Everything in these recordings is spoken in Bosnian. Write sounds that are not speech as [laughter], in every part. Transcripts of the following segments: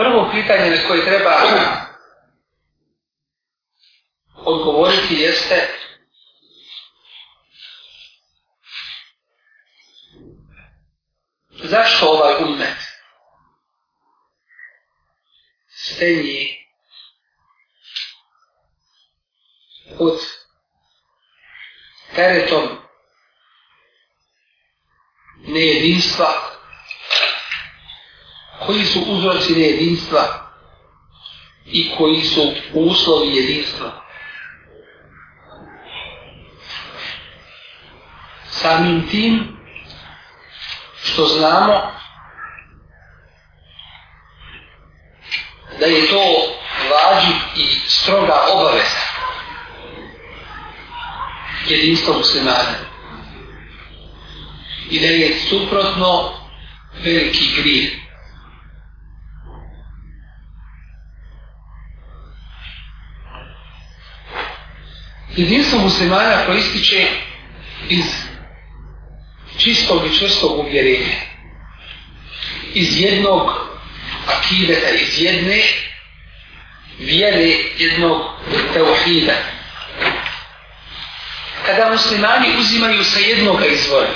prvo pitanje na koje treba odgovoriti jeste zašto ovaj umet stenji pod teretom nejedinstva koji su uzroci nejedinstva i koji su uslovi jedinstva. Samim tim što znamo da je to vađi i stroga obaveza jedinstva muslimana i da je suprotno veliki grijeh jedinstvo muslimana proističe iz čistog i čvrstog uvjerenja. Iz jednog akideta, iz jedne vjere jednog teuhida. Kada muslimani uzimaju sa jednog izvora,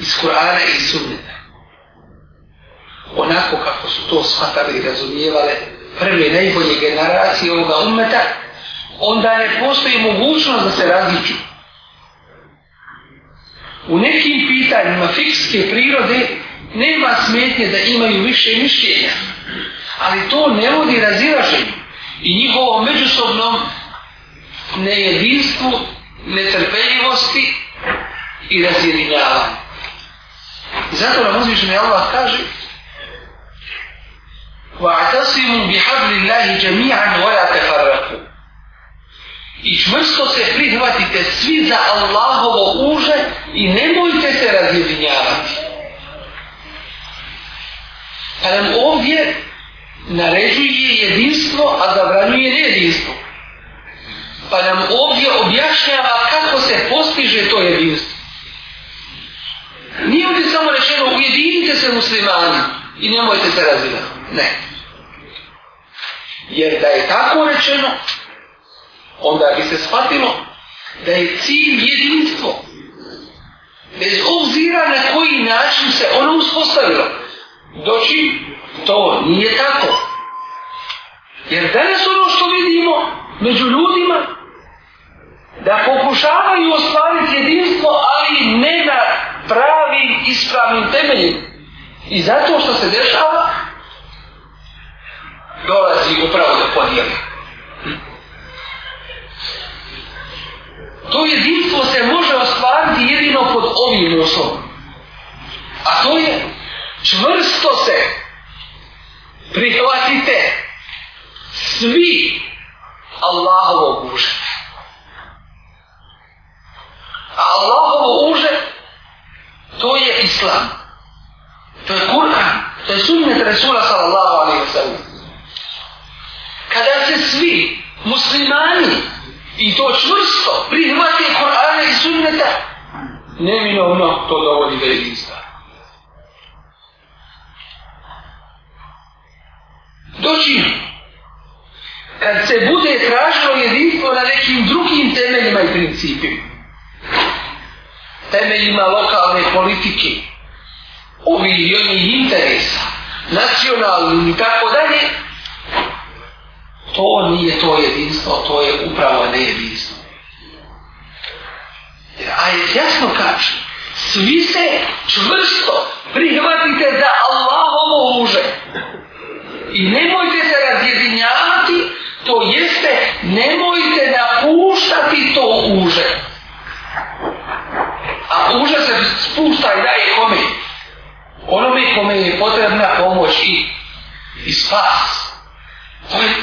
iz Kur'ana i Sunnita, onako kako su to shvatali i razumijevali prve najbolje generacije ovoga ummeta, onda ne postoji mogućnost da se različu. U nekim pitanjima fikske prirode nema smetnje da imaju više mišljenja, ali to ne vodi razilaženju i njihovo međusobno nejedinstvu, netrpeljivosti i razjedinjavanju. Zato nam uzvišno je Allah kaže وَعْتَصِمُوا بِحَبْلِ اللَّهِ جَمِيعًا وَلَا تَفَرَّقُوا i čvrsto se prihvatite svi za Allahovo uže i nemojte se razjedinjavati. Pa nam ovdje naređuje jedinstvo, a zabranjuje nejedinstvo. Pa nam ovdje objašnjava kako se postiže to jedinstvo. Nije ovdje samo rečeno ujedinite se muslimani i nemojte se razjedinjavati. Ne. Jer da je tako rečeno, onda bi se shvatilo da je cilj jedinstvo. Bez obzira na koji način se ono uspostavilo. Doći, to nije tako. Jer danas ono što vidimo među ljudima, da pokušavaju ostvariti jedinstvo, ali ne na pravim, ispravnim temeljima. I zato što se dešava, dolazi upravo do podijelja. To jedinstvo se može ostvariti jedino pod ovim uslovom. A to je čvrsto se prihvatite svi Allahovo uže. A Allahovo uže to je Islam. To je Kur'an. To je sunnet Resula sallallahu alaihi wa sallam. Kada se svi muslimani i to čvrsto prihvati Korana i Sunneta, neminovno to dovodi da je izda. Doći kad se bude tražilo jedinstvo na nekim drugim temeljima i principima, temeljima lokalne politike, ovih i onih interesa, nacionalnih i tako dalje, to nije to jedinstvo, to je upravo nejedinstvo. A je jasno kaže, svi se čvrsto prihvatite za Allahovo uže. I nemojte se razjedinjavati, to jeste nemojte napuštati to uže. A uže se spušta i daje kome? Onome kome je potrebna pomoć i, i spas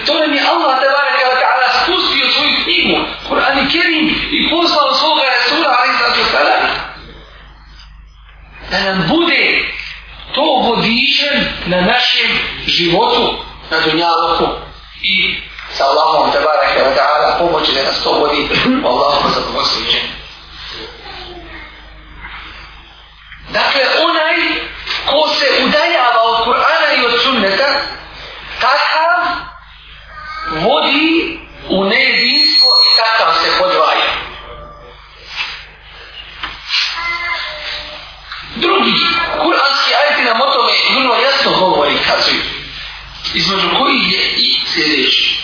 to nam je Allah te barek ala ta'ala spustio svoju knjigu, Kur'an i Kerim, i poslao svoga Rasula, ali sad ću sada, da nam bude to vodičan na našem životu, na dunjalaku. I sa Allahom te barek ala ta'ala pomoći da nas to vodi, Allahom za to sliđen. Dakle, onaj ko se udaljava od Kur'ana i od sunneta, tak vodi u nejedinstvo i takav se podvaja. Drugi, kuranski ajti nam o tome vrlo jasno govori, kazuju, između kojih je i sljedeći.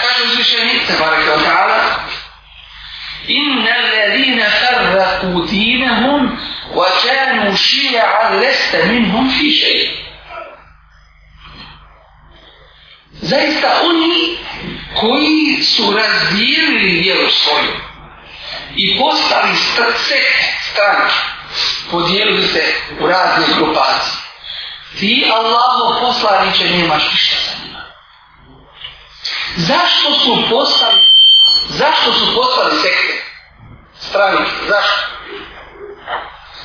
Kaže uzvišenik, tabarak je ta'ala, إن الذين فرقوا دينهم وكانوا شيعا لست منهم في شيء zaista oni koji su razdijelili vjeru svoju i postali srce stranke, podijelili se u razne grupacije. Ti Allaho poslaniće nemaš ništa sa njima. Zašto su postali zašto su postali sekte stranke, zašto?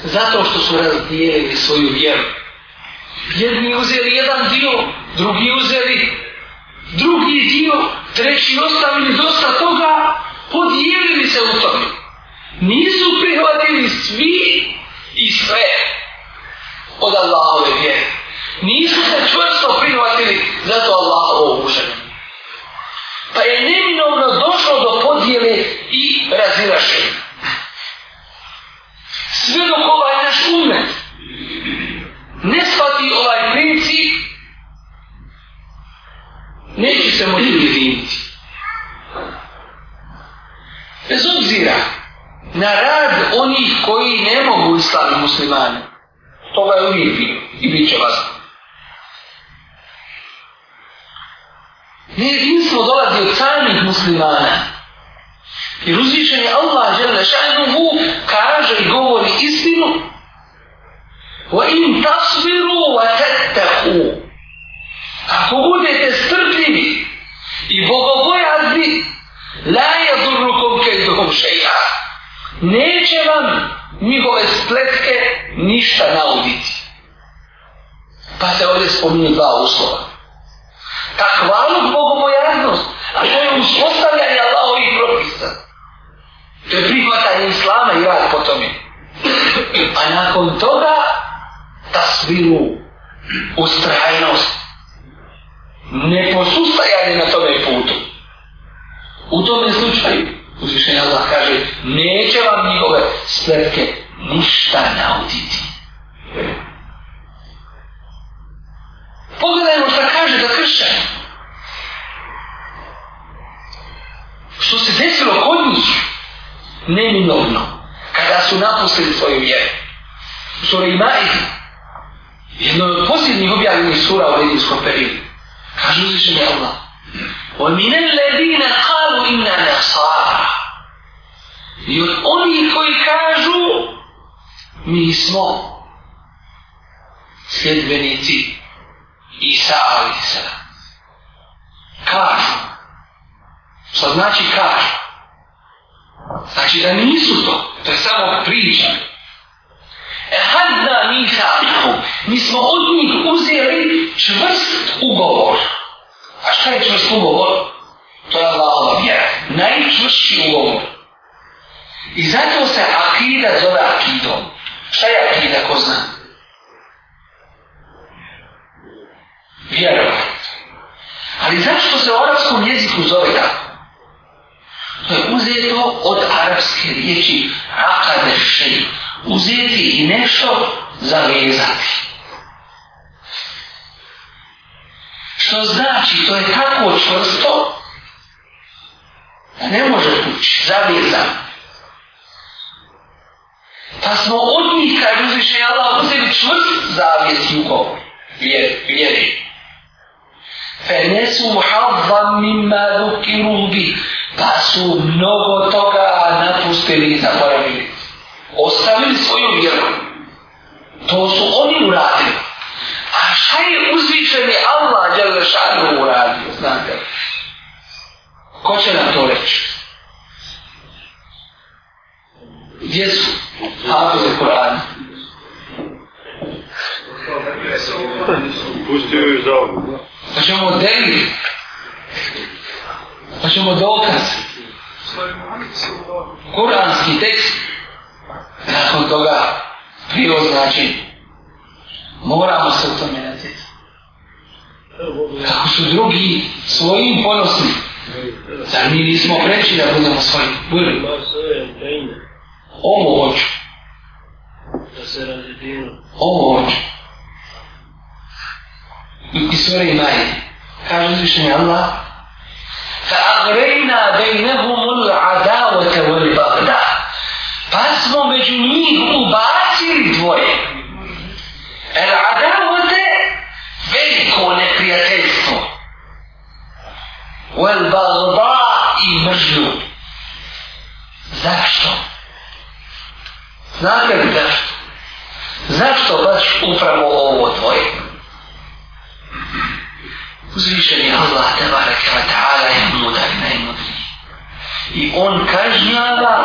Zato što su razdijelili svoju vjeru. Jedni uzeli jedan dio, drugi uzeli drugi dio, treći ostavili dosta toga, podijelili se u tome. Nisu prihvatili svi i sve od Allahove vjere. Nisu se čvrsto prihvatili, zato Allah ovo uženje. Pa je ne samo jedinci. Bez obzira na rad onih koji ne mogu ustali muslimani, to je uvijek bio i bit će vas. Nejedinstvo dolazi od samih muslimana. I uzvišen je Allah žele šajnuhu, kaže i govori istinu. Wa in tasviru wa tettehu. Ako budete i bogobojazni la je zurnukom kejduhom šeha. Neće vam njihove spletke ništa nauditi. Pa se ovdje spominje dva uslova. Takvalu bogobojaznost, a to je uspostavljanje Allahovih propisa. To je prihvatanje islama i rad po tome. A nakon toga ta sviru ustrajnost neposustajanje na tome putu. U tome slučaju, uzvišenja Allah kaže, neće vam njihove spletke ništa nauditi. Pogledajmo šta kaže za kršćan. Što se desilo kod njih, neminovno, kada su napustili svoju vjeru. U Surajmaidu, jednoj od posljednjih objavljenih sura u medijskom periodu, Kažu uzvišenje Allah. وَمِنَ الَّذِينَ قَالُوا إِنَا نَخْصَارَ I od oni koji kažu mi smo sljedbenici Isa a.s. Kažu. Što znači kažu? Znači da nisu to. To je samo priča. Ehadda mi hafiku. Mi smo od njih uzeli čvrst ugovor. A šta je čvrst ugovor? To je Allahova vjera. Najčvršći ugovor. I zato se akida zove akidom. Šta je akida, ko zna? Vjerovat. Ali zašto se u arabskom je uzeto od arapske riječi rakadešen, uzeti i nešto zavezati. Što znači, to je tako čvrsto, da ne može tući, zavezan. Pa smo od njih, kaj uzviše Allah, uzeli čvrst zavijez jugov, vjeri. Fe nesu havva mimma dukiru bih, pa su mnogo toga napustili i zaboravili. Ostavili svoju vjeru. To su oni uradili. A šta je uzvišeni Allah Đelešanu uradio, znate li? Ko će nam to reći? Gdje su? Ako se poradi? Pustio ju za ovu. Pa ćemo deliti. Pa ćemo dokaz. Kuranski tekst nakon toga krivo znači moramo se u tome natjeti. Kako su drugi svojim ponosni. Zar mi nismo preći da budemo svojim? Budu. Ovo hoću. Da se razredino. Ovo hoću. I sve i najde. Kaže uzvišenje Allah, arena bejnehum l'adavote u l'bavda. Pa smo među njih ubacili dvoje. L'adavote veliko neprijateljstvo. U l'bavda i mržnju. Zašto? Znate li zašto? Zašto baš upravo ovo dvoje? Mm-hmm uzvišeni Allah tabarak wa ta'ala je mudar najmudriji i on kažnjava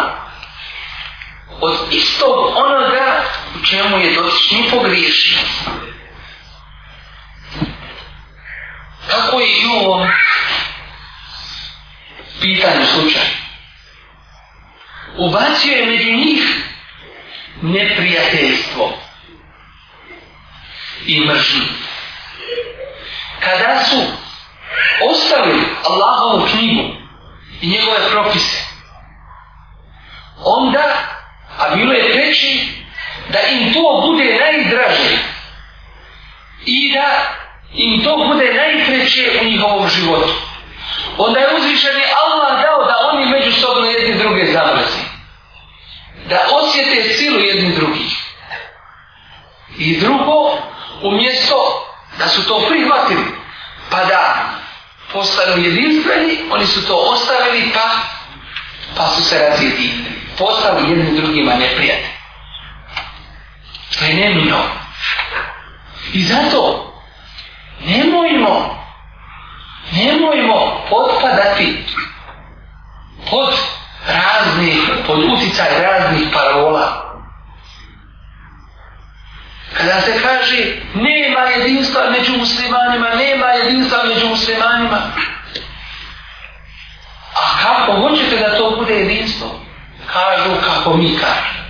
od istog onoga u čemu je dotični pogriješio tako je i u ovom pitanju slučaju ubacio je među njih neprijateljstvo i mržnju kada su ostali Allahovu knjigu i njegove propise, onda, a bilo je preći, da im to bude najdraže i da im to bude najpreće u njihovom životu. Onda je uzvišen i Allah dao da oni međusobno jedni druge zamrzi. Da osjete silu jedni drugih. I drugo, umjesto da su to prihvatili, pa da postanu jedinstveni, oni su to ostavili, pa, pa su se razjedinili. Postali jednim drugima neprijatelji. To je nemino. I zato nemojmo, nemojmo potpadati pod razne, pod utjecaj raznih parola, Kada se kaže nema jedinstva među muslimanima, nema jedinstva među muslimanima. A kako hoćete da to bude jedinstvo? Kažu kako mi kažemo.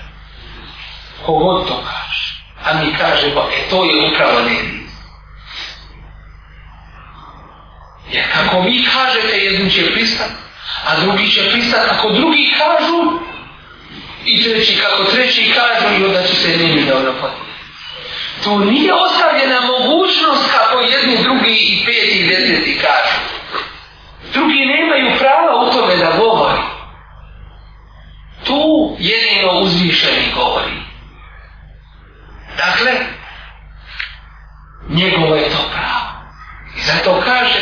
Kogod to kaže. A mi kažemo, e to je upravo nejedinstvo. Jer kako mi kažete, jedin će pristati, a drugi će pristati. Ako drugi kažu, i treći kako treći kažu, i onda će se nimi da ono potpuno. To nije ostavljena mogućnost kako jedni, drugi i peti i deseti kažu. Drugi nemaju prava u tome da govori. Tu jedino uzvišeni govori. Dakle, njegovo je to pravo. I zato kaže,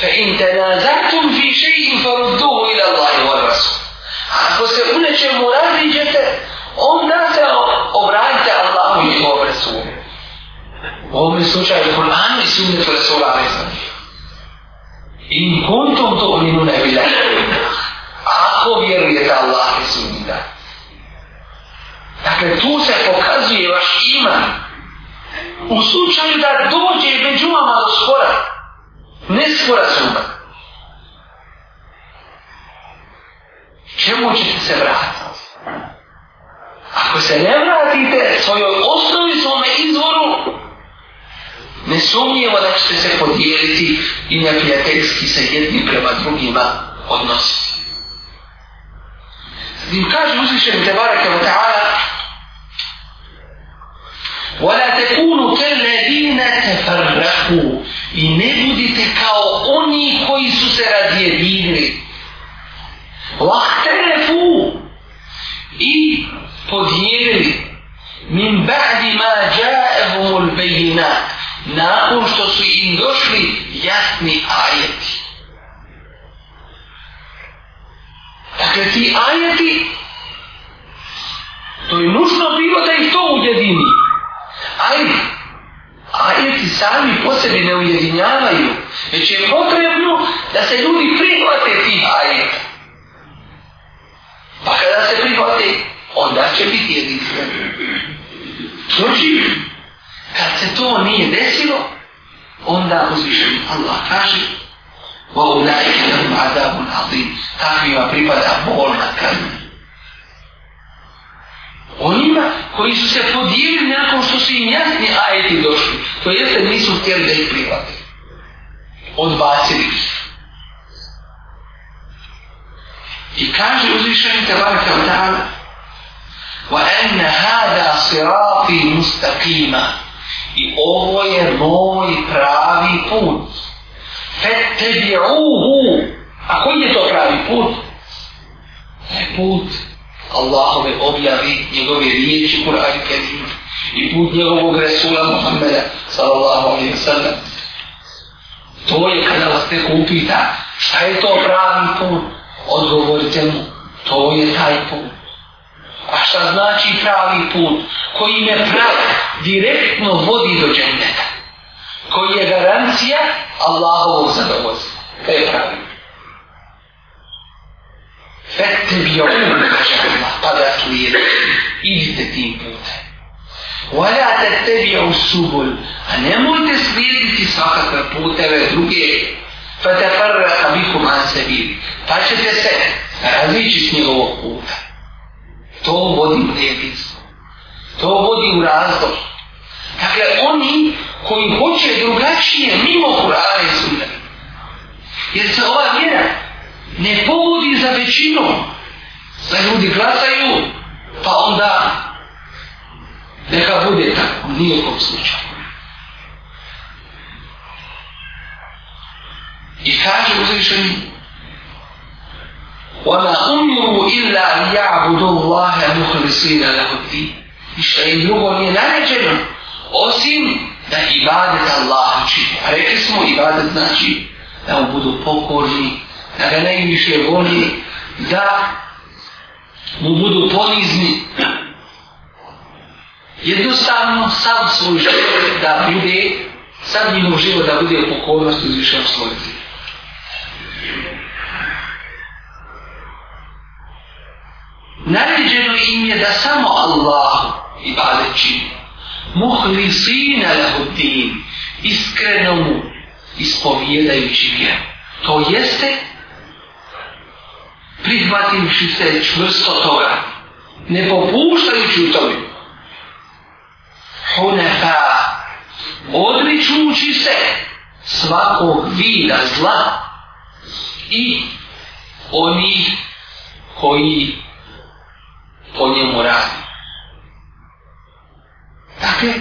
fe in te nazatum fi šeitim farudduhu ila Allahi wa rasul. Ako se u nečemu razliđete, onda se obratite Allahu i njegovom rasulom. U ovom slučaju Kur'an i sunnetu Rasula Reza. In kuntum to minu nebila. Ako vjerujete Allah i sunnita. Dakle, tu se pokazuje vaš iman. U slučaju da dođe među vama do spora. Ne spora suma. Čemu ćete se vratiti? Ako se ne vratite svojoj osnovi, svome izvoru, Ne sumnjivo da ćete se podijeliti i na prijateljski sa jednim prema drugima odnositi. Im kaže uzvišen Tebaraka wa ta'ala وَلَا تَكُونُوا كَالَّذِينَ تَفَرَّقُوا I ne budite kao oni koji su se razjedinili. وَاحْتَرَفُوا I podijelili. مِنْ بَعْدِ مَا جَاءَهُمُ الْبَيِّنَاتِ nakon što su im došli jasni ajeti. Dakle, ti ajeti, to je nužno bilo da ih to ujedini. Ali, ajeti sami po sebi ne ujedinjavaju, već je potrebno da se ljudi prihvate tih ajeta. Pa kada se prihvate, onda će biti jedinstveni. Znači, Kad se to nije desilo, onda uzvišeni Allah kaže وَاُلَّاِكَ لَهُمْ عَذَابٌ عَظِيمٌ Takvima pripada bolna kazna. Onima koji su se podijeli nakon što su im jasni ajeti došli, to jeste nisu htjeli da ih prihvate. Odbacili su. I kaže uzvišeni tabaraka ta'ala وَاَنَّ هَذَا صِرَاطِ مُسْتَقِيمًا i ovo je moj pravi put. Fetebi'uhu. A koji je to pravi put? put Allahove objavi njegove riječi Kur'an Kerim i put njegovog Resula Muhammeda sallallahu alaihi wa sallam. To je kada vas neko upita šta je to pravi put, odgovorite mu, to je taj put. A šta znači pravi put? Koji me prav direktno vodi do džendeta. Koji je garancija Allahovog zadovoljstva. To je pravi. Fette bjom, kaže Allah, pa da slijede. Idite tim putem. Vala te tebi u subol, a nemojte slijediti svakakve puteve druge. Fete farra abikum an sebi. Pa ćete se različiti s njegovog puta. To vodi u nejedinstvo. To vodi u razdor. Dakle, oni koji hoće drugačije mimo Kur'ana i Sunne. Jer se ova vjera ne pogodi za većinu. Da ljudi glasaju, pa onda neka bude tako. Nije kom slučaju. I kaže uzvišeni وما أمروا إلا أن يعبدوا الله مخلصين له الدين ništa im drugo nije naređeno osim da ibadet Allah čini a rekli smo ibadet znači da mu budu pokorni da ga najviše voli da mu budu ponizni jednostavno sam svoj život da bude sam njimu život da bude pokornost uzvišao svoj život Naređeno im je da samo Allah i bade čini. Muhlisina lahuddin, iskreno mu ispovijedajući vjeru. To jeste, prihvatimši se čvrsto toga, ne popuštajući u tome. Hunefa, odričući se svakog vida zla i oni koji po njemu radi. Dakle,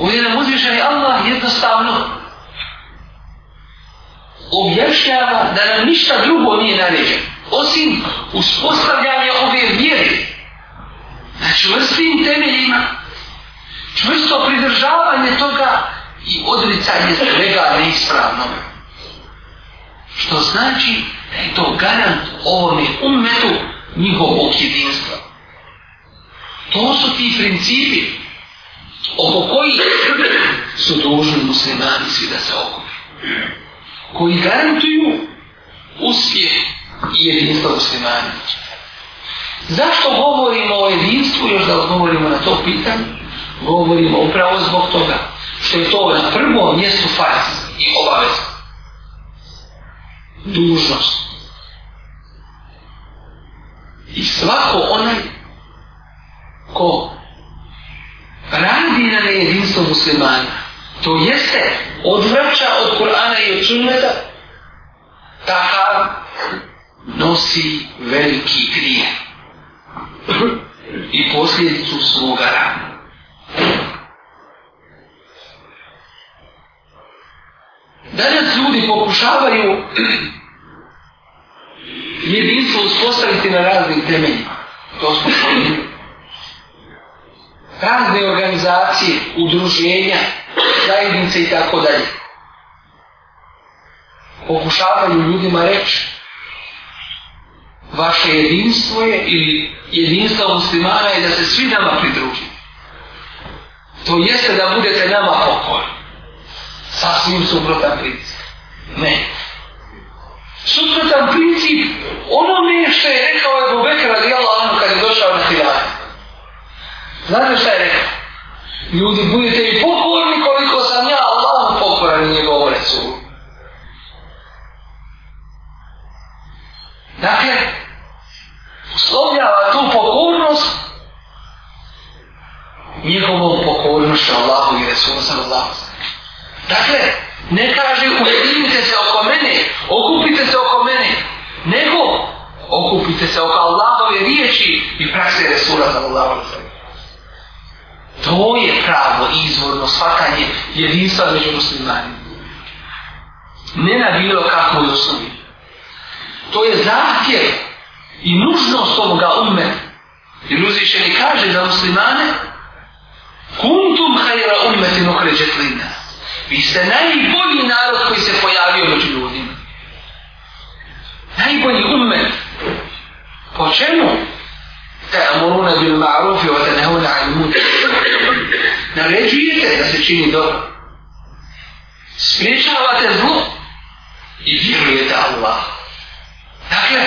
ovdje nam uzvišen je Allah jednostavno objašnjava da nam ništa drugo nije naređeno osim uspostavljanja ove vjere na čvrstim temeljima čvrsto pridržavanje toga i odricanje svega neispravnog što znači da je to garant ovome umetu njihovog jedinstva To su ti principi oko koji su dužni muslimani svi da se okupi. Koji garantuju uspjeh i jedinstvo muslimani. Zašto govorimo o jedinstvu, još da odgovorimo na to pitanje? Govorimo upravo zbog toga što je to na prvom mjestu farz i obaveza. Dužnost. I svako onaj ko radi na nejedinstvo muslimana, to jeste odvraća od Kur'ana i od sunneta, taha nosi veliki grije i posljedicu svoga rana. Danas ljudi pokušavaju jedinstvo uspostaviti na raznim temeljima. To smo razne organizacije, udruženja, zajednice i tako dalje. Pokušavaju ljudima reći vaše jedinstvo je ili jedinstvo muslimana je da se svi nama pridružite. To jeste da budete nama pokorni. Sasvim suprotan princip. Ne. Suprotan princip onome što je rekao Ebu Bekra radijala Anu kad je došao na Hilal. Znate šta je rekao? Ljudi, budite mi pokorni koliko sam ja Allahu pokoran i njegovu recu. Dakle, uslovljava tu pokornost njegovom pokornošću Allahu i Resulom sam Allahu. Dakle, ne kaže ujedinite se oko mene, okupite se oko mene, nego okupite se oko Allahove riječi i prakse Resula sam Allahu. Sam. To je pravo izvorno svakanje jedinstva među muslimanima. Ne na bilo kakvoj osnovi. To je zahtjev i nužnost ovoga umeta. Jer uzvišeni kaže za muslimane Kuntum hajera umeti nukre džetlina. Vi ste najbolji narod koji se pojavio među ljudima. Najbolji umet. Po čemu? ta'muruna bil ma'ruf wa tanhauna 'anil munkar. Naređujete da se čini dobro. Spriječavate zlo i vjerujete Allah. Dakle,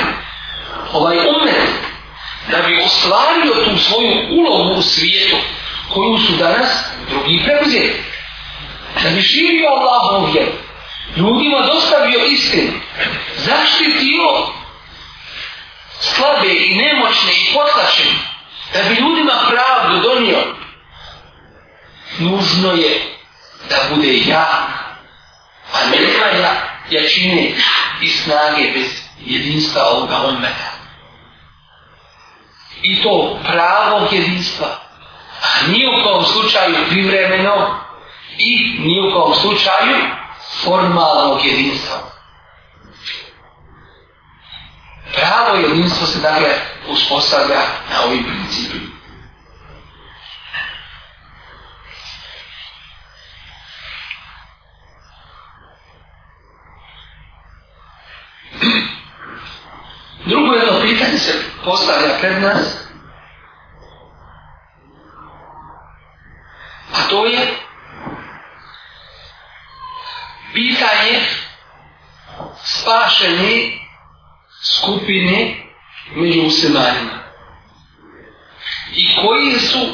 ovaj umet, da bi ostvario tu svoju ulogu u svijetu, koju su danas drugi preuzeli. Da bi živio Allahovu vjeru, ljudima dostavio istinu, zaštitio slabe i nemoćne i potlačene, da bi ljudima pravdu donio, nužno je da bude ja, a ne kraja jačine i snage bez jedinstva ovoga ometa. I to pravog jedinstva, a nije u kom slučaju privremeno i nije u kom slučaju formalnog jedinstva pravo jedinstvo se dakle uspostavlja na ovim principima. Drugo jedno pitanje se postavlja pred nas, a to je pitanje spašenje skupine među muslimanima. I koji su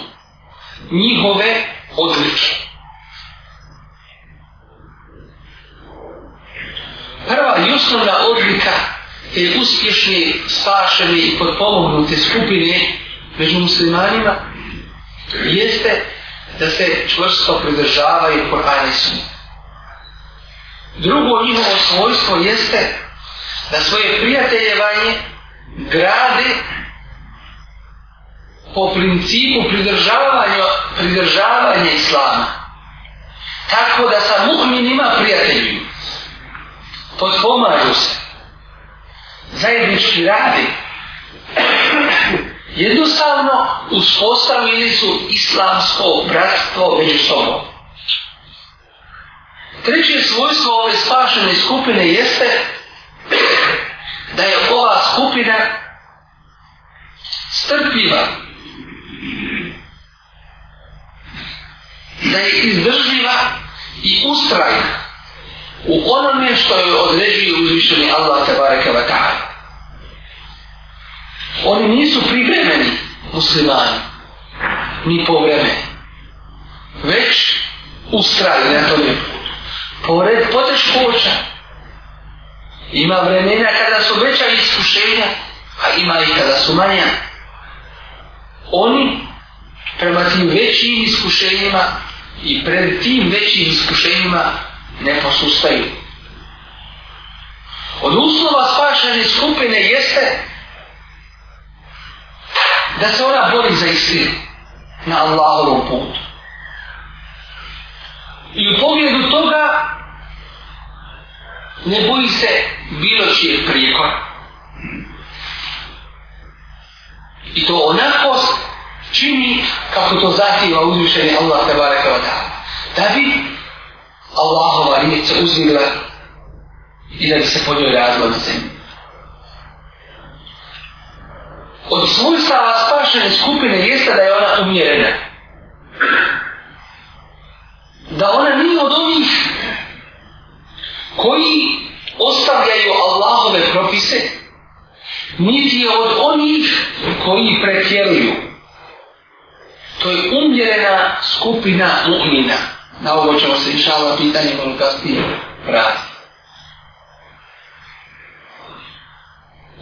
njihove odlike? Prva i osnovna odlika te uspješne, spašene i potpomognute skupine među muslimanima jeste da se čvrsto pridržavaju Kur'an i Drugo njihovo svojstvo jeste da da svoje prijateljevanje grade po principu pridržavanja, pridržavanja islama. Tako da sa muhminima prijatelju podpomažu se. Zajednički radi. Jednostavno uspostavili su islamsko bratstvo među sobom. Treće svojstvo ove spašene skupine jeste da je ova skupina strpiva da je izdržljiva i ustrajna u onome što je određuje uzvišeni Allah tabareka wa ta'ala oni nisu privremeni muslimani ni povremeni već ustrajni na tome putu pored poteškoća Ima vremena kada su veća iskušenja, a ima i kada su manja. Oni prema tim većim iskušenjima i pred tim većim iskušenjima ne posustaju. Od uslova spašene skupine jeste da se ona bori za istinu na Allahovom putu. I u pogledu toga ne boji se bilo čije prijekora. I to onako čini kako to zahtjeva uzvišenje Allah te baraka wa ta'ala. Da bi Allahova riječ uzimila i da bi se po njoj razlo na zemlji. Od svojstava spašene skupine jeste da je ona umjerena. Da ona nije od onih koji ostavljaju Allahove propise, niti je od onih koji pretjeruju. To je umjerena skupina mu'mina. Na ovo ćemo se išala pitanje mojom kasnije vrati.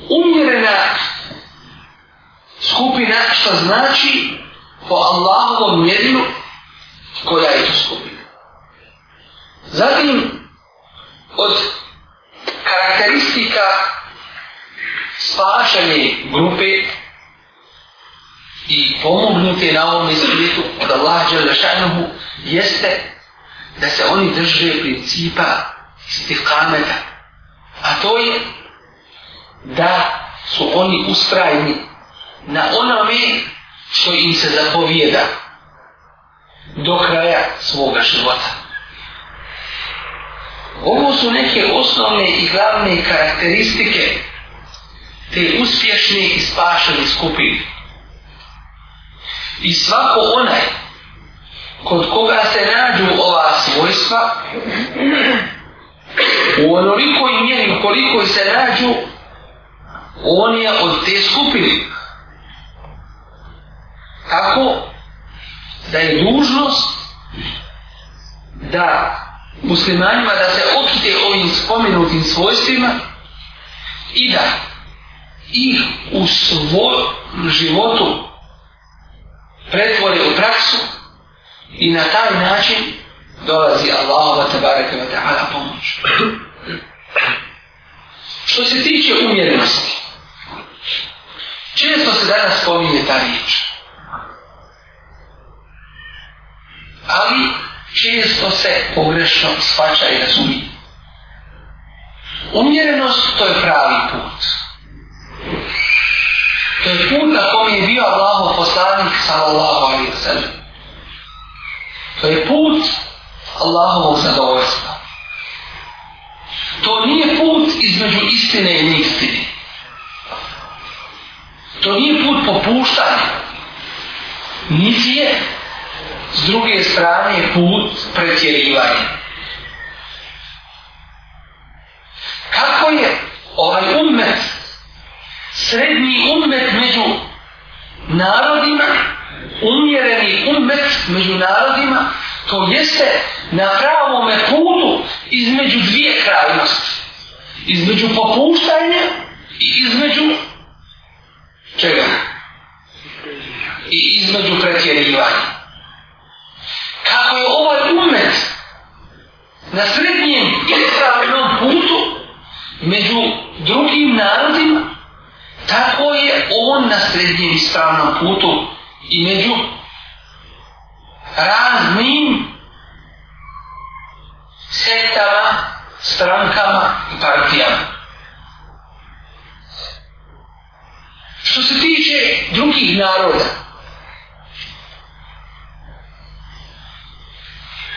Umjerena skupina što znači po Allahovom mjerilu koja je to skupina. Zatim, od karakteristika spašene grupe i pomognute na ovom svijetu od Allah Đelešanohu jeste da se oni drže principa istihkameta. A to je da su oni ustrajni na onome što im se zapovijeda do kraja svoga života. Ovo su neke osnovne i glavne karakteristike te uspješne i spašene skupine. I svako onaj kod koga se nađu ova svojstva, u onolikoj mjeri koliko se nađu, on je od te skupine. Tako da je dužnost da muslimanima da se okite ovim spomenutim svojstvima i da ih u svom životu pretvore u praksu i na taj način dolazi Allahova tabaraka wa ta'ala pomoć. Što se tiče umjernosti, često se danas spominje ta riječ. Ali često se pogrešno shvaća i razumije. Umjerenost to je pravi put. To je put na kom je bio Allaho poslanik sallallahu alaihi wa sallam. To je put Allahovog zadovoljstva. To nije put između istine i neistine. To nije put popuštanja. Niti je s druge strane put pretjerivanja. Kako je ovaj ummet, srednji ummet među narodima, umjereni ummet među narodima, to jeste na pravom putu između dvije krajnosti. Između popuštanja i između čega? I između pretjerivanja kako je ovaj umet na srednjem ispravnom putu među drugim narodima, tako je on na srednjem ispravnom putu i među raznim sektama, strankama i partijama. Što se tiče drugih naroda,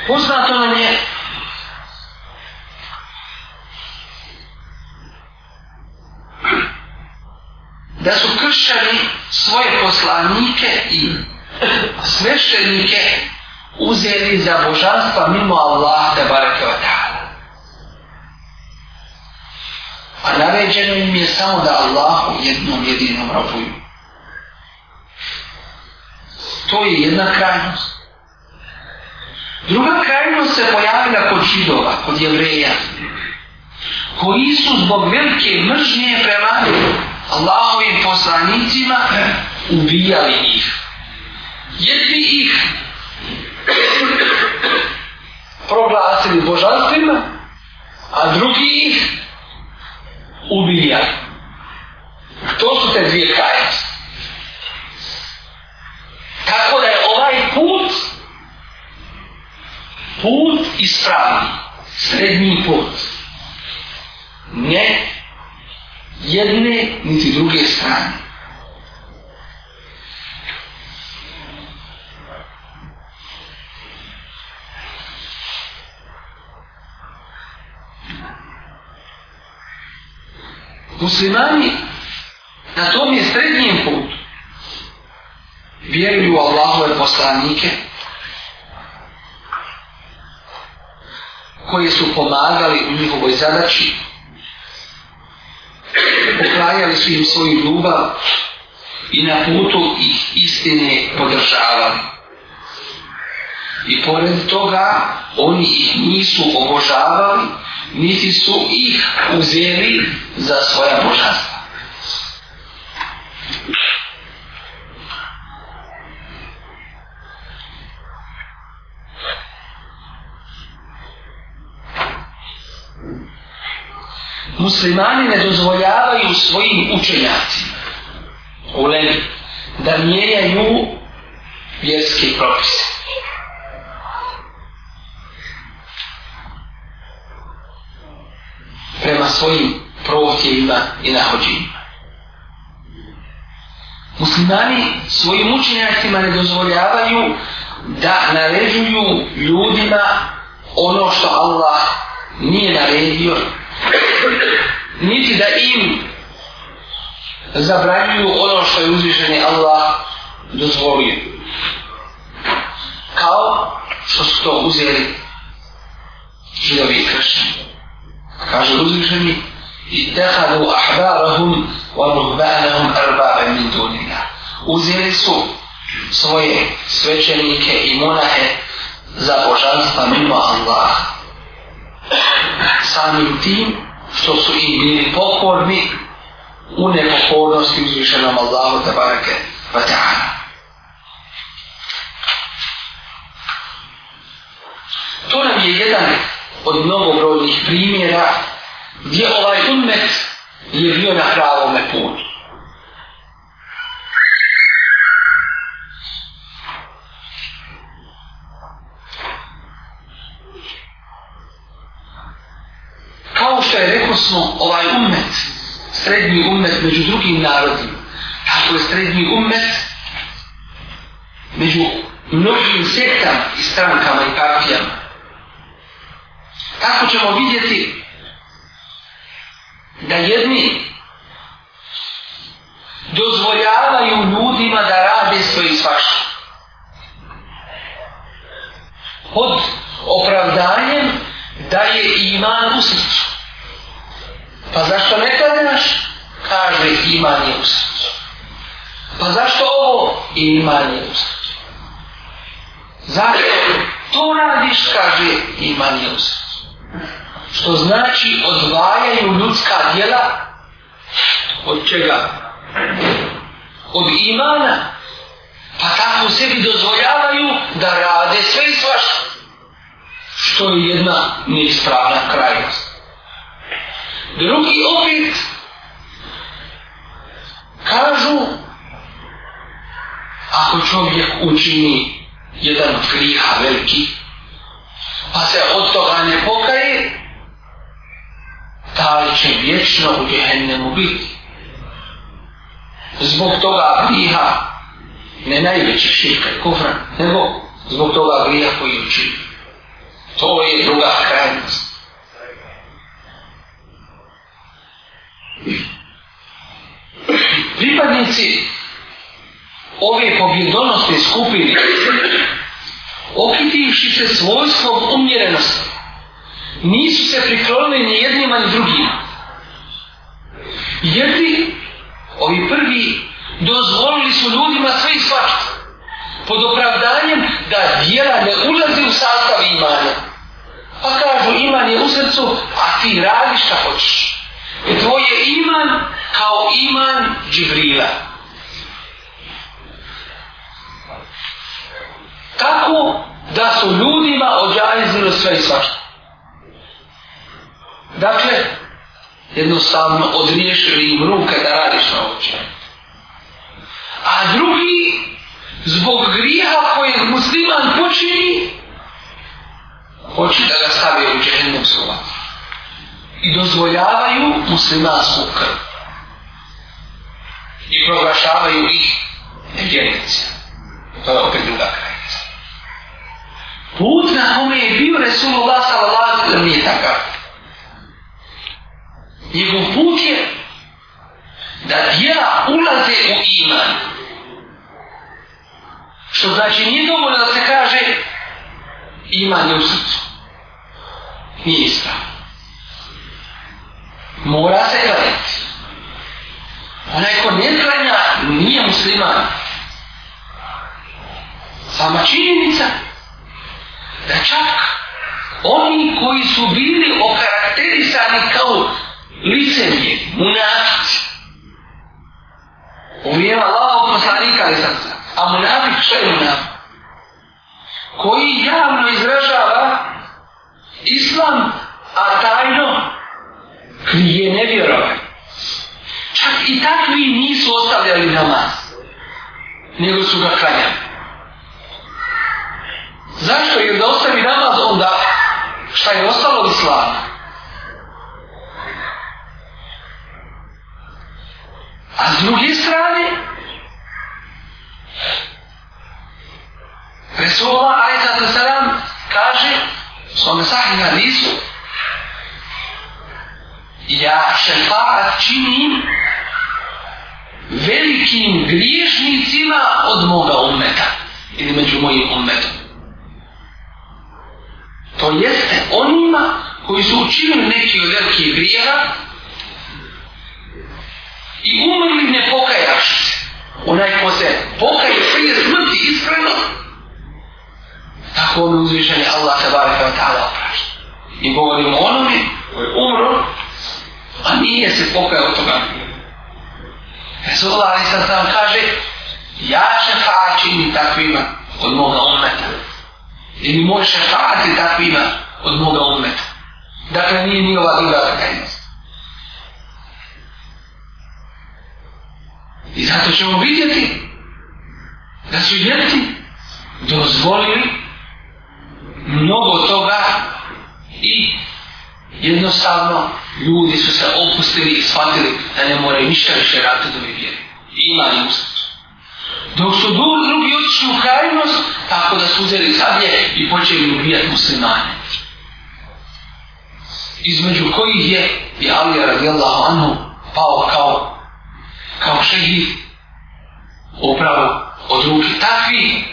Poznato nam je da su kršćani svoje poslanike i sveštenike uzeli za božanstva mimo Allah te barake od A naređeno im je samo da Allahu jednom jedinom robuju. To je jedna krajnost. Druga krajnost se pojavila kod židova, kod jevreja, koji su zbog velike mržnje prema Allahovim poslanicima ubijali ih. Jedni ih proglasili božanstvima, a drugi ih ubijali. To su te dvije krajnosti. Tako da je ovaj put put ispravni, srednji put. Ne jedne niti druge strane. Muslimani na tom je srednjem putu vjeruju u Allahove poslanike, koji su pomagali u njihovoj zadaći, pokrajali su im svoju ljubav i na putu ih istine podržavali. I pored toga, oni ih nisu obožavali, niti su ih uzeli za svoja božanstva. muslimani ne dozvoljavaju svojim učenjacima u Lenin da mijenjaju vjerske propise. prema svojim prohtjevima i nahođenjima. Muslimani svojim učenjacima ne dozvoljavaju da naređuju ljudima ono što Allah nije naredio niti da im zabranjuju ono što je uzvišeni Allah dozvolio. Kao što su to uzeli židovi i kršćani. Kaže uzvišeni i tehadu ahbarahum wa nuhbanahum arbabe min dunina. Uzeli su svoje svećenike i monahe za božanstva mimo samim tim što su i bili pokorni u nepokornosti uzvišenom Allahu te barake wa ta'ala. To nam je jedan od mnogobrodnih primjera gdje ovaj ummet je bio na pravome putu. Kufe, rekao smo, ovaj umet, srednji umet među drugim narodima, tako je srednji umet među mnogim sektama i strankama i partijama. Tako ćemo vidjeti da jedni dozvoljavaju ljudima da rade svoj svašu. Pod opravdanjem da je iman u srcu. Pa zašto ne klanjaš? Kaže imanje u srcu. Pa zašto ovo? Imanje u srcu. Zašto to radiš? Kaže imanje u srcu. Što znači odvajaju ljudska djela od čega? Od imana. Pa tako sebi dozvoljavaju da rade sve i svašta. Što je jedna neispravna krajnost. Drugi opet kažu ako čovjek učini jedan od griha veliki pa se od toga ne pokaje taj će vječno u djehennemu biti. Zbog toga griha ne najveći širka i kufra, nego zbog toga griha koji učini. To je druga krajnost. pripadnici ove pobjedonosne skupine, okitivši se svojstvom umjerenosti, nisu se priklonili ni jednima ni drugima. Jedni, ovi prvi, dozvolili su ljudima sve i svašta, pod opravdanjem da vjera ne ulazi u sastav imanja. Pa kažu, iman je u srcu, a ti radiš kako ćeš. I to je iman kao iman Džibrila. Tako da su ljudima odjavljeno sve i svašta. Dakle, jednostavno odriješili im ruke da radiš na oči. A drugi, zbog griha koje muslim i dozvoljavaju muslimansku krv. I proglašavaju ih vjernice. To je opet druga krajnica. Put na kome je bio Resulullah sallallahu alaihi wasallam nije takav. Njegov put je da djela ulaze u iman. Što znači nije dovoljno da se kaže iman je u srcu. Nije ispravo mora se klanjati. Onaj ko ne klanja, nije musliman. Sama činjenica da čak oni koji su bili okarakterisani kao licenje, munafici, uvijem Allah u poslanika, ali sam sam, a munafik što je munafik? koji javno izražava islam, a tajno nije nevjerovanje. Čak i takvi nisu ostavljali namaz, nego su ga klanjali. Zašto? Jer da ostavi namaz onda, šta je ostalo u slavu? A s druge strane, Resulullah Aleyhisselatü Vesselam kaže, svome sahih hadisu, ja šefaat činim velikim griješnicima od moga ummeta ili među mojim ummetom. To jeste onima koji su učinili neki od velikih grijeha i umrli ne pokajaš se. Onaj ko se pokaje prije smrti iskreno, tako ono uzvišenje Allah se bavi kao ta'ala oprašta. I govorimo onome koji je umro a pa nije se pokaja od toga nije. Resulullah Ali sada vam kaže, ja šefaat čini takvima od moga umeta. I mi moj šefaat je takvima od moga umeta. Dakle, nije ni ova druga takajnost. I zato ćemo vidjeti da su ljeti dozvolili mnogo toga i jednostavno ljudi su se opustili i shvatili da ne more ništa više rati da mi vjeri. I ima i ustaću. Dok su drugi otišli u krajnost, tako da su uzeli sablje i počeli ubijati muslimanje. Između kojih je i Ali radijallahu anhu pao kao kao šehid upravo od ruke takvi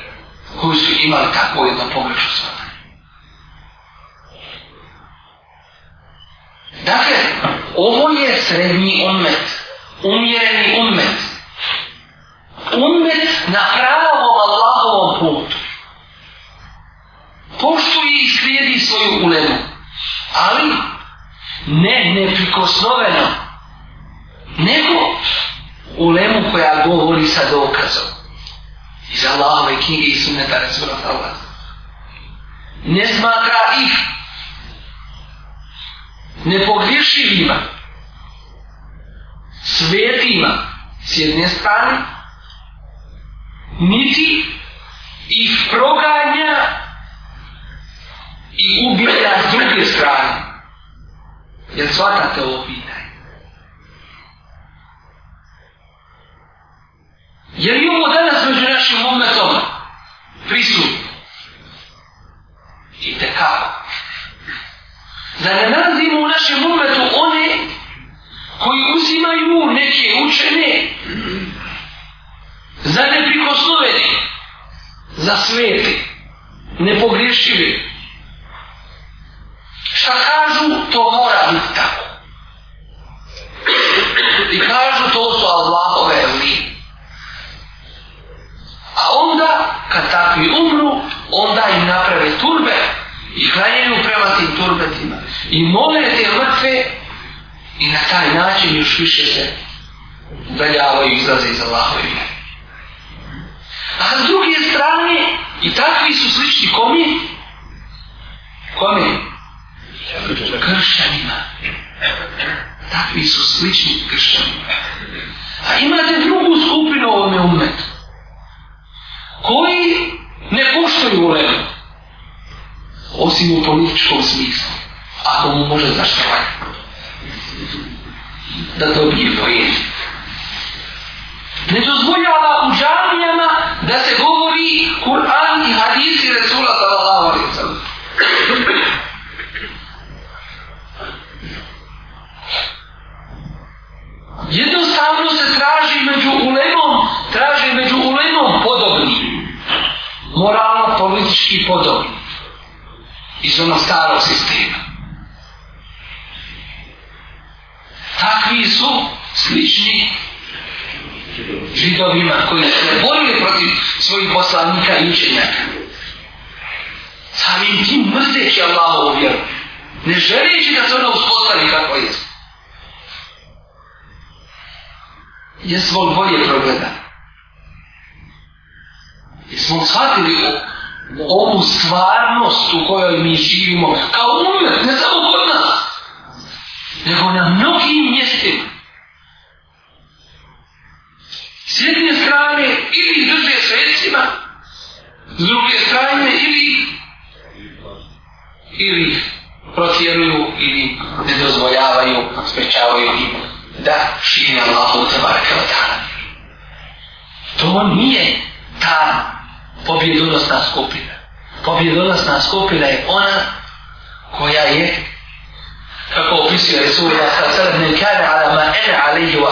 koji su imali takvo jedno pogrešno svoje. Dakle, ovo je srednji umet, umjereni umet. Umet na pravom Allahovom putu. Poštuje i slijedi svoju ulemu, ali ne neprikosnoveno, nego ulemu koja govori sa dokazom. Iz Allahove knjige i sunneta Resulat Allah. Ne smatra ih nepogrišivima, svetima s jedne strane, niti i proganja i ubija s druge strane. Jer shvatate ovo pitanje. Je li ovo danas među našim momentom prisutno? I tekako da ne nalazimo u našem umetu one koji uzimaju neke učene za neprikosnoveni, za sveti, nepogrišivi. Šta kažu, to mora biti tako. I kažu, to su Allahove li. A onda, kad takvi umre, i klanjaju prema tim turbetima i mole te mrtve i na taj način još više se udaljavaju i izlaze iz Allahove vjere. A s druge strane, i takvi su slični komi? Kome? Kršćanima. Takvi su slični kršćanima. A imate drugu skupinu ovome umetu. Koji ne puštaju u lebu osim u političkom smislu, ako mu može zaštovati. Da to bi je pojeni. Ne dozvoljava u džamijama da se govori Kur'an i hadisi Resula sallallahu alaihi wa Jednostavno se traži među ulemom, traži među ulemom podobni. Moralno, politički podobni iz onog starog sistema. Takvi su slični židovima koji se borili protiv svojih poslanika i učenjaka. Samim tim mrzeći Allahovu vjeru, ne želeći da se ona uspostavi kako je. Jesmo li bolje progledali? Jesmo li shvatili ovu stvarnost u kojoj mi živimo kao umet, ne samo kod nas, nego na mnogim mjestima. S jedne strane ili drže svecima, s druge strane ili ili protjeruju ili ne dozvoljavaju, sprečavaju im da šine Allahu tabaraka wa ta'ala. To nije ta pobjedonosna skupina. Pobjedonosna skupina je ona koja je kako opisuje Resulullah sa sredem ne kada ala ma ene alihi wa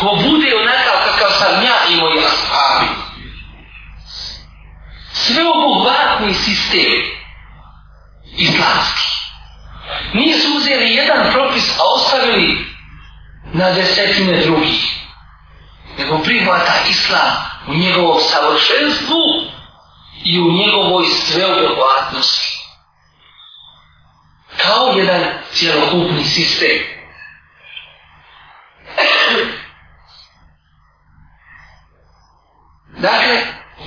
Ko bude onakav kakav sam ja i moji ashabi. Sve obuhvatni sistemi islamski. Nisu uzeli jedan propis, a ostavili na desetine drugih nego prihvata islam u njegovom savršenstvu i u njegovoj sveobuhvatnosti. Kao jedan cjelokupni sistem. [clears throat] dakle,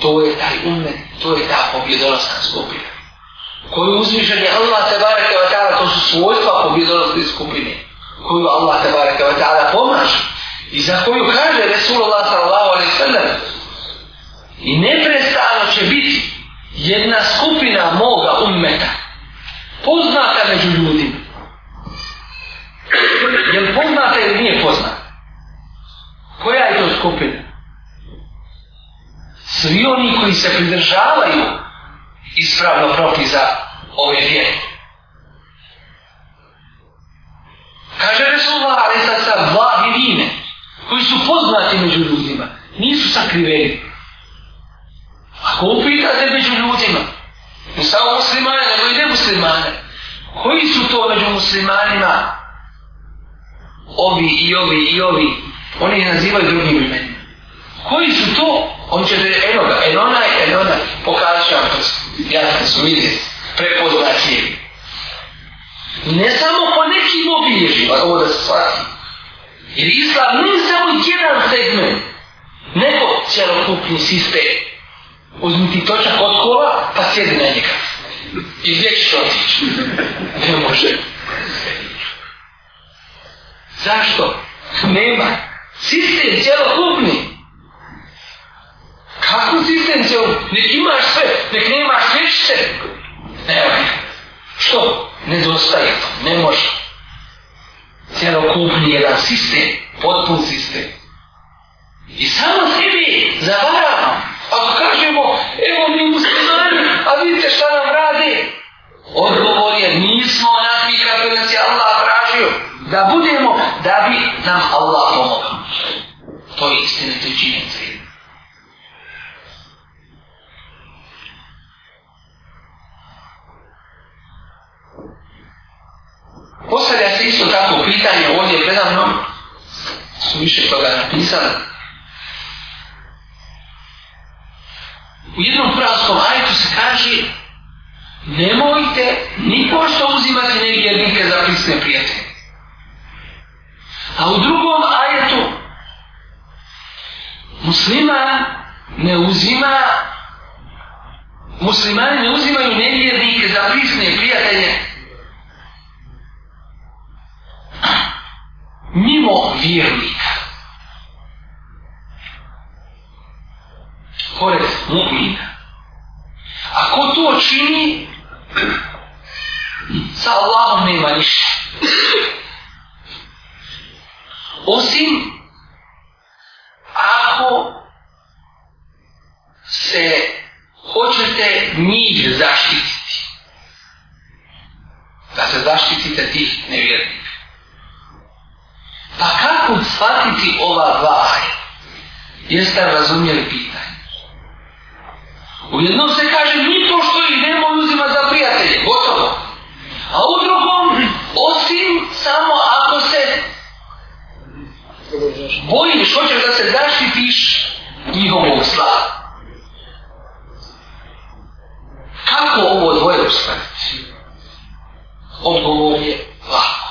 to je taj umet, to je ta pobjedonosna skupina. Koju uzvišen je Allah te bareke ta'ala, to su svojstva pobjedonosti skupine. Koju Allah te bareke ta'ala pomaže i za koju kaže Resulullah sallallahu alaihi sallam i neprestano će biti jedna skupina moga ummeta poznata među ljudima je li poznata ili nije poznata koja je to skupina svi oni koji se pridržavaju ispravno propisa ove vjere kaže Resulullah alaihi sallam vlahi vine koji su poznati među ljudima, nisu sakriveni. Ako upitate među ljudima, ne samo muslimane, nego i nemuslimane, koji su to među muslimanima, ovi i ovi i ovi, oni je nazivaju drugim imenima. Koji su to? On će reći, eno ga, eno onaj, eno onaj, pokazuću vam to, ja te su vidjeti, prepoznatljivi. Ne samo po nekim obilježima, ovo da se shvatim, Jer islam nije samo jedan segment, nego cjelokupni sistem. Uzmi ti točak od kola, pa sjedi na njega. I gdje ćeš otići? Ne može. Zašto? Nema. Sistem cjelokupni. Kako sistem cjelokupni? Nek imaš sve, nek nemaš nešće. Nema. Što? Nedostaje to. Ne može celokupni jedan sistem, potpun sistem. I samo sebi zavaramo. Ako kažemo, evo mi muslimani, a vidite šta nam radi, odgovor je, nismo onakvi kako nas je Allah tražio, da budemo, da bi nam Allah pomogao. To je istina, to je činjenica. Postavlja se isto tako pitanje ovdje preda mnom, su više toga napisali. U jednom kuranskom ajetu se kaže nemojte nipošto uzimati nevjernike za prisne prijatelje. A u drugom ajetu muslima ne uzima muslimani ne uzimaju nevjernike za prisne prijatelje mimo vjernika. Pored mu'mina. A ko to čini, sa Allahom nema ništa. Osim ako se hoćete njih zaštititi. Da se zaštitite tih nevjernika shvatiti ova dva ajeta. Jeste razumjeli pitanje? U jednom se kaže ni to što ih nemo uzima za prijatelje, gotovo. A u drugom, osim samo ako se bojiš, hoćeš da se zaštitiš njihovog slava. Kako ovo dvoje uspraviti? Odgovor je lako.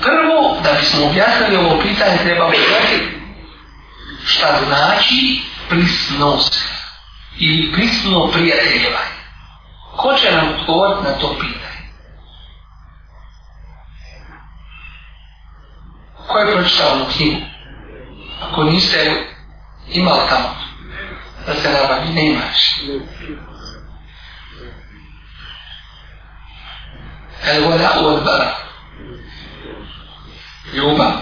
Prvo, da bismo objasnili ovo pitanje, trebamo znati šta znači prisnost i prisno prijateljevanje. Ko će nam odgovoriti na to pitanje? Ko je pročitao ovu knjigu? Ako niste imali tamo, da se nabavi, ne imaš. Elgora odbara. Odbara ljubav.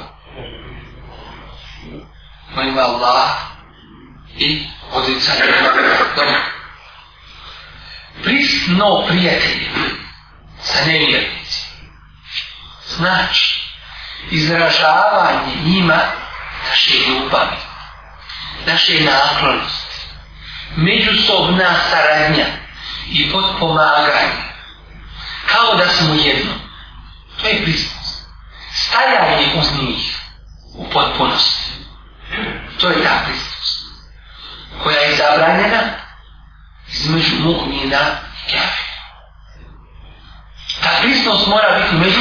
Ma ima Allah i odricanje dobro. Prisno prijatelji sa nevjernici. Znači, izražavanje njima naše ljubavi, naše naklonosti, međusobna saradnja i potpomaganje, kao da smo jedno. To je prisno stajali uz njih u potpunosti. To je ta pristupnost koja je zabranjena između mu'mina i kafira. Ta pristupnost mora biti među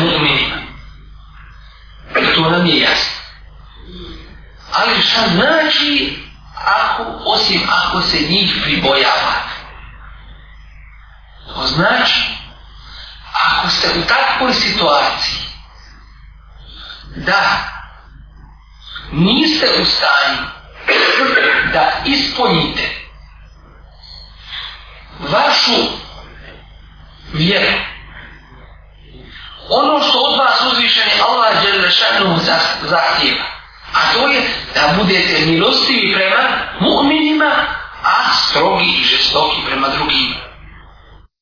mu'minima. To nam je jasno. Ali šta znači ako, osim ako se njih pribojava? To znači ako ste u takvoj situaciji da niste u stanju da ispunite vašu vjeru ono što od vas uzvišeni Allah je rešeno zahtjeva a to je da budete milostivi prema mu'minima a strogi i žestoki prema drugima